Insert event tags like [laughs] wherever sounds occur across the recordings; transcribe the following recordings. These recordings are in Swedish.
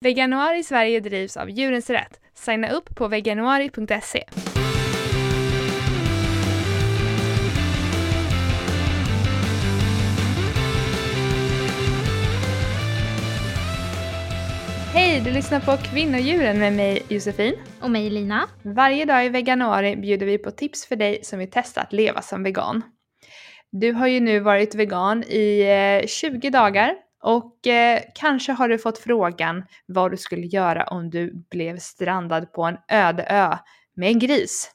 Veganuari Sverige drivs av Djurens Rätt. Signa upp på veganuari.se. Hej, du lyssnar på Kvinnodjuren med mig Josefin. Och mig Lina. Varje dag i veganuari bjuder vi på tips för dig som vill testa att leva som vegan. Du har ju nu varit vegan i 20 eh, dagar och eh, kanske har du fått frågan vad du skulle göra om du blev strandad på en öde ö med en gris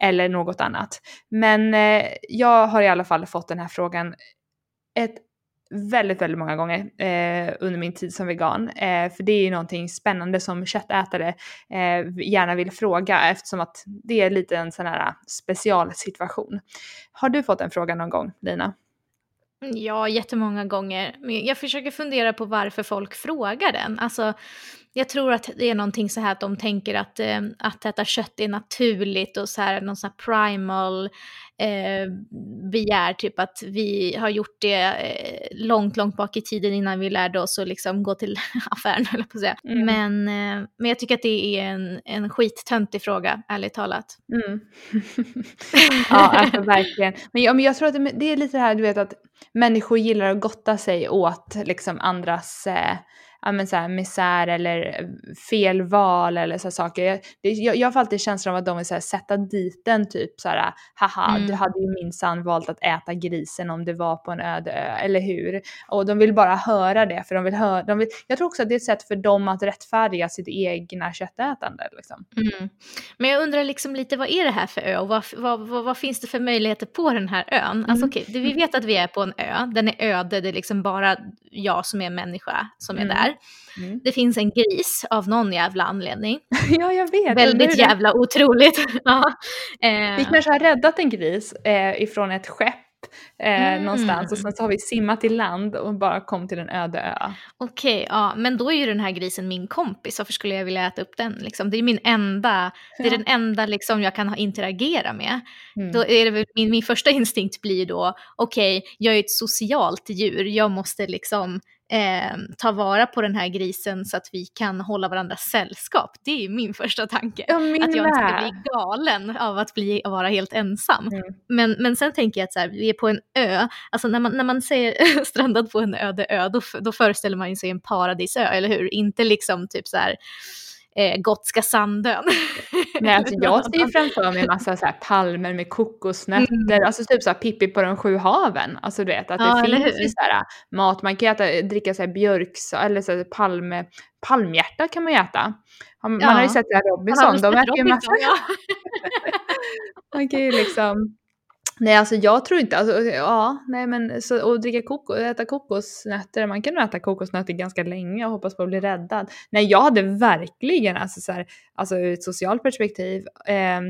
eller något annat. Men eh, jag har i alla fall fått den här frågan ett väldigt, väldigt många gånger eh, under min tid som vegan. Eh, för det är ju någonting spännande som köttätare eh, gärna vill fråga eftersom att det är lite en sån här specialsituation. Har du fått en fråga någon gång, Lina? Mm, ja, jättemånga gånger. Men jag försöker fundera på varför folk frågar den. Alltså, jag tror att det är någonting så här att de tänker att, eh, att äta kött är naturligt och så här någon sån här primal eh, begär, typ att vi har gjort det eh, långt, långt bak i tiden innan vi lärde oss att liksom gå till [laughs] affären, eller på att säga. Mm. Men, eh, men jag tycker att det är en, en skittöntig fråga, ärligt talat. Mm. [laughs] ja, alltså verkligen. Men jag, men jag tror att det, det, är lite det här, du vet att människor gillar att gotta sig åt liksom andras eh, ja, men så här, misär eller fel val eller så saker. Jag, det, jag, jag får alltid känslan av att de vill så här, sätta dit den typ så här, haha, mm. du hade ju minsann valt att äta grisen om det var på en öde ö, eller hur? Och de vill bara höra det, för de vill höra, de vill, jag tror också att det är ett sätt för dem att rättfärdiga sitt egna köttätande. Liksom. Mm. Men jag undrar liksom lite, vad är det här för ö och vad, vad, vad, vad finns det för möjligheter på den här ön? Mm. Alltså okej, okay, vi vet att vi är på en ö, den är öde, det är liksom bara jag som är människa som är mm. Mm. Det finns en gris av någon jävla anledning. [laughs] ja, jag vet. Väldigt jävla otroligt. [laughs] ja. eh. Vi kanske har räddat en gris eh, ifrån ett skepp eh, mm. någonstans och sen så har vi simmat i land och bara kom till en öde ö. Okej, okay, ja, men då är ju den här grisen min kompis, varför skulle jag vilja äta upp den? Liksom? Det är min enda, det är den enda liksom, jag kan interagera med. Mm. Då är det, min, min första instinkt blir då, okej, okay, jag är ett socialt djur, jag måste liksom eh, ta vara på den här grisen så att vi kan hålla varandra sällskap. Det är min första tanke. Ja, min att jag inte ska bli galen av att bli, vara helt ensam. Mm. Men, men sen tänker jag att så här, vi är på en ö, alltså när man, när man säger [laughs] strandad på en öde ö, då, då föreställer man sig en paradisö, eller hur? Inte liksom typ så här eh, Gotska Sandön. Nej, alltså [laughs] jag ser ju framför mig en massa så här palmer med kokosnötter, mm. alltså typ så här Pippi på de sju haven. Alltså du vet att ja, det finns ju så här mat, man kan äta, dricka så här björks eller så här palm, palmhjärta kan man ju äta. Man, ja. man har ju sett det här Robinson, de äter ju massa. [laughs] Man kan ju liksom Nej, alltså jag tror inte, alltså, ja, nej men så, och dricka kokos, äta kokosnötter, man kan nog äta kokosnötter ganska länge och hoppas på att bli räddad. Nej, jag hade verkligen, alltså så här, alltså ur ett socialt perspektiv, eh,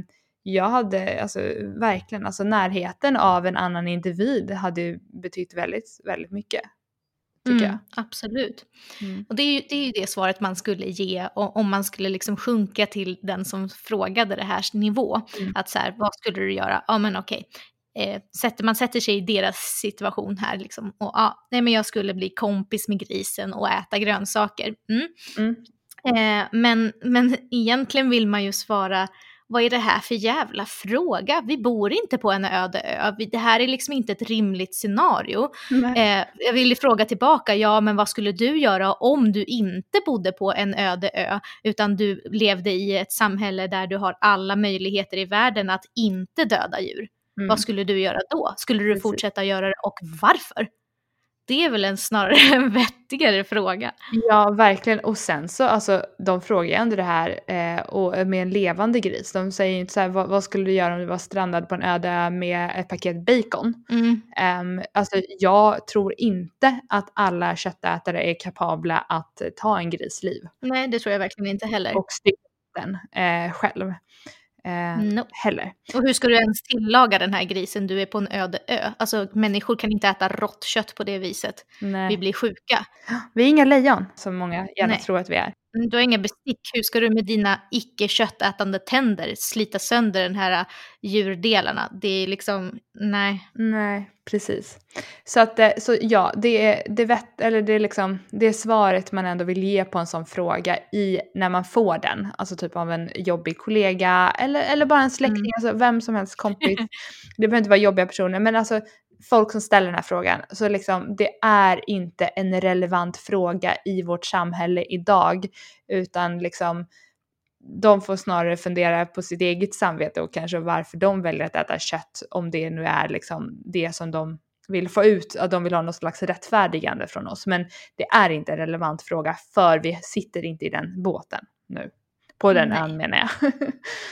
jag hade alltså verkligen, alltså närheten av en annan individ hade betytt väldigt, väldigt mycket. Tycker mm, jag. Absolut. Mm. Och det är, ju, det är ju det svaret man skulle ge om man skulle liksom sjunka till den som frågade det här nivå. Mm. Att så här, vad skulle du göra? Ja men okej, eh, sätter, man sätter sig i deras situation här liksom. Och ja, nej men jag skulle bli kompis med grisen och äta grönsaker. Mm. Mm. Eh, men, men egentligen vill man ju svara, vad är det här för jävla fråga? Vi bor inte på en öde ö. Det här är liksom inte ett rimligt scenario. Eh, jag vill fråga tillbaka, ja men vad skulle du göra om du inte bodde på en öde ö, utan du levde i ett samhälle där du har alla möjligheter i världen att inte döda djur? Mm. Vad skulle du göra då? Skulle du fortsätta göra det och varför? Det är väl en snarare [laughs] en vettigare fråga. Ja, verkligen. Och sen så, alltså de frågar ju ändå det här eh, och med en levande gris. De säger ju inte så här, vad, vad, skulle du göra om du var strandad på en öde ö med ett paket bacon? Mm. Um, alltså jag tror inte att alla köttätare är kapabla att ta en grisliv. Nej, det tror jag verkligen inte heller. Och stycka den eh, själv eh, no. heller. Och hur ska du ens tillaga den här grisen? Du är på en öde ö. Alltså människor kan inte äta rått kött på det viset. Nej. Vi blir sjuka. [gasps] Vi är inga lejon som många gärna Nej. tror att vi är. Mm, du har inga bestick. Hur ska du med dina icke köttätande tänder slita sönder den här äh, djurdelarna? Det är liksom, nej. Nej, precis. Så att, eh, så ja, det är det, vet, eller det, är liksom, det är svaret man ändå vill ge på en sån fråga i, när man får den. Alltså typ av en jobbig kollega eller, eller bara en släkting, mm. alltså vem som helst kompis. [laughs] det behöver inte vara jobbiga personer, men alltså folk som ställer den här frågan. Så liksom, det är inte en relevant fråga i vårt samhälle idag, utan liksom de får snarare fundera på sitt eget samvete och kanske varför de väljer att äta kött om det nu är liksom det som de vill få ut, att de vill ha något slags rättfärdigande från oss. Men det är inte en relevant fråga för vi sitter inte i den båten nu. På den ön menar jag. [laughs]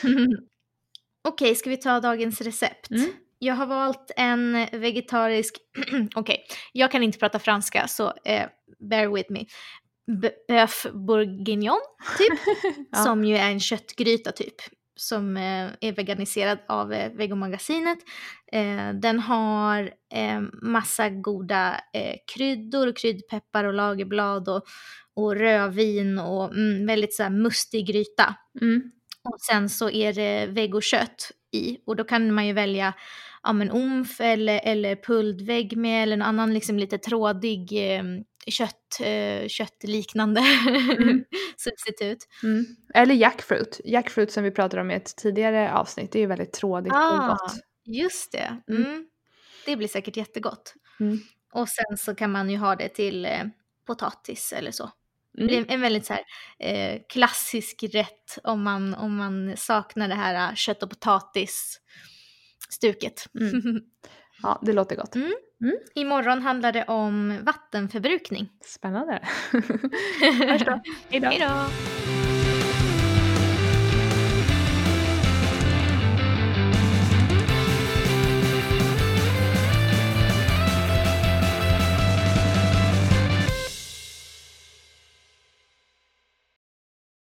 [laughs] Okej, ska vi ta dagens recept? Mm. Jag har valt en vegetarisk, [clears throat] okej, okay. jag kan inte prata franska så eh, bear with me. Bœuf bourguignon typ, [laughs] ja. som ju är en köttgryta typ som eh, är veganiserad av eh, Vegomagasinet. Eh, den har eh, massa goda eh, kryddor, kryddpeppar och lagerblad och, och rödvin och mm, väldigt så här mustig gryta. Mm. Och sen så är det vegokött i och då kan man ju välja ja, men omf eller, eller pulled med eller en annan liksom lite trådig eh, kött, eh, köttliknande mm. [laughs] substitut. Mm. Eller jackfruit. Jackfruit som vi pratade om i ett tidigare avsnitt, det är ju väldigt trådigt ah, och gott. Just det. Mm. mm. Det blir säkert jättegott. Mm. Och sen så kan man ju ha det till eh, potatis eller så. Mm. Det är en väldigt så här, eh, klassisk rätt om man, om man saknar det här uh, kött och potatis stuket. Mm. [laughs] Ja, det låter gott. Mm. Mm. Imorgon handlar det om vattenförbrukning. Spännande. [laughs] Hejdå. Hejdå.